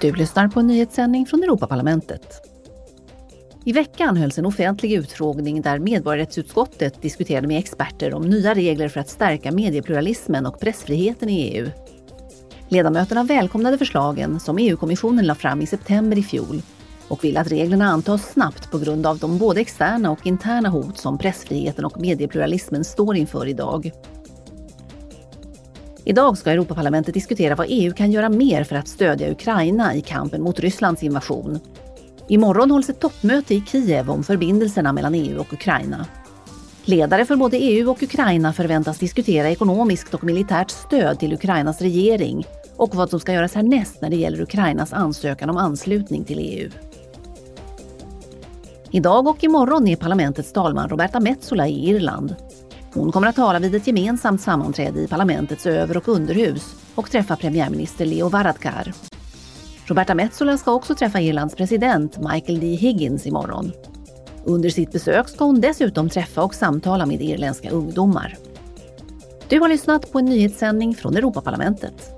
Du lyssnar på en nyhetssändning från Europaparlamentet. I veckan hölls en offentlig utfrågning där medborgarrättsutskottet diskuterade med experter om nya regler för att stärka mediepluralismen och pressfriheten i EU. Ledamöterna välkomnade förslagen som EU-kommissionen lade fram i september i fjol och vill att reglerna antas snabbt på grund av de både externa och interna hot som pressfriheten och mediepluralismen står inför idag. Idag ska Europaparlamentet diskutera vad EU kan göra mer för att stödja Ukraina i kampen mot Rysslands invasion. Imorgon hålls ett toppmöte i Kiev om förbindelserna mellan EU och Ukraina. Ledare för både EU och Ukraina förväntas diskutera ekonomiskt och militärt stöd till Ukrainas regering och vad som ska göras härnäst när det gäller Ukrainas ansökan om anslutning till EU. Idag och imorgon är parlamentets talman Roberta Metsola i Irland hon kommer att tala vid ett gemensamt sammanträde i parlamentets över och underhus och träffa premiärminister Leo Varadkar. Roberta Metsola ska också träffa Irlands president Michael D Higgins imorgon. Under sitt besök ska hon dessutom träffa och samtala med irländska ungdomar. Du har lyssnat på en nyhetssändning från Europaparlamentet.